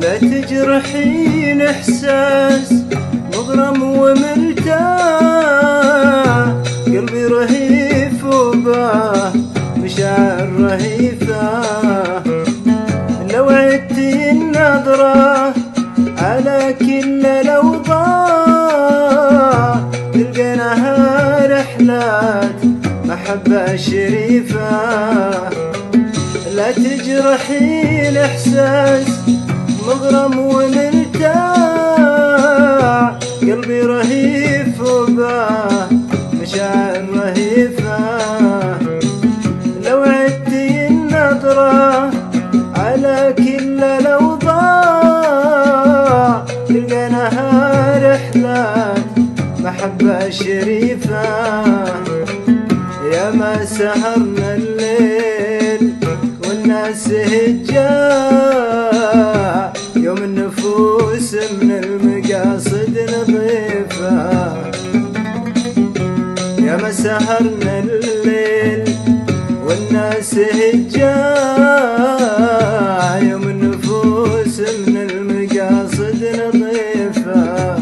لا تجرحين إحساس مغرم ومرتاح. قلبي رهيف وباه مشاعر رهيفة. لو عدتي النظرة على كل الأوضاع تلقيناها رحلات محبة شريفة. لا تجرحي الإحساس مغرم ومرتاح. قلبي رهيف وباه مشاعر رهيفة. لو عدتي النظرة على كل الأوضاع تلقيناها رحلات محبة شريفة. يا ما سهرنا الليل. الناس سهجا يوم النفوس من المقاصد نظيفة. يا ما سهرنا الليل والناس هجا يوم النفوس من المقاصد نظيفة.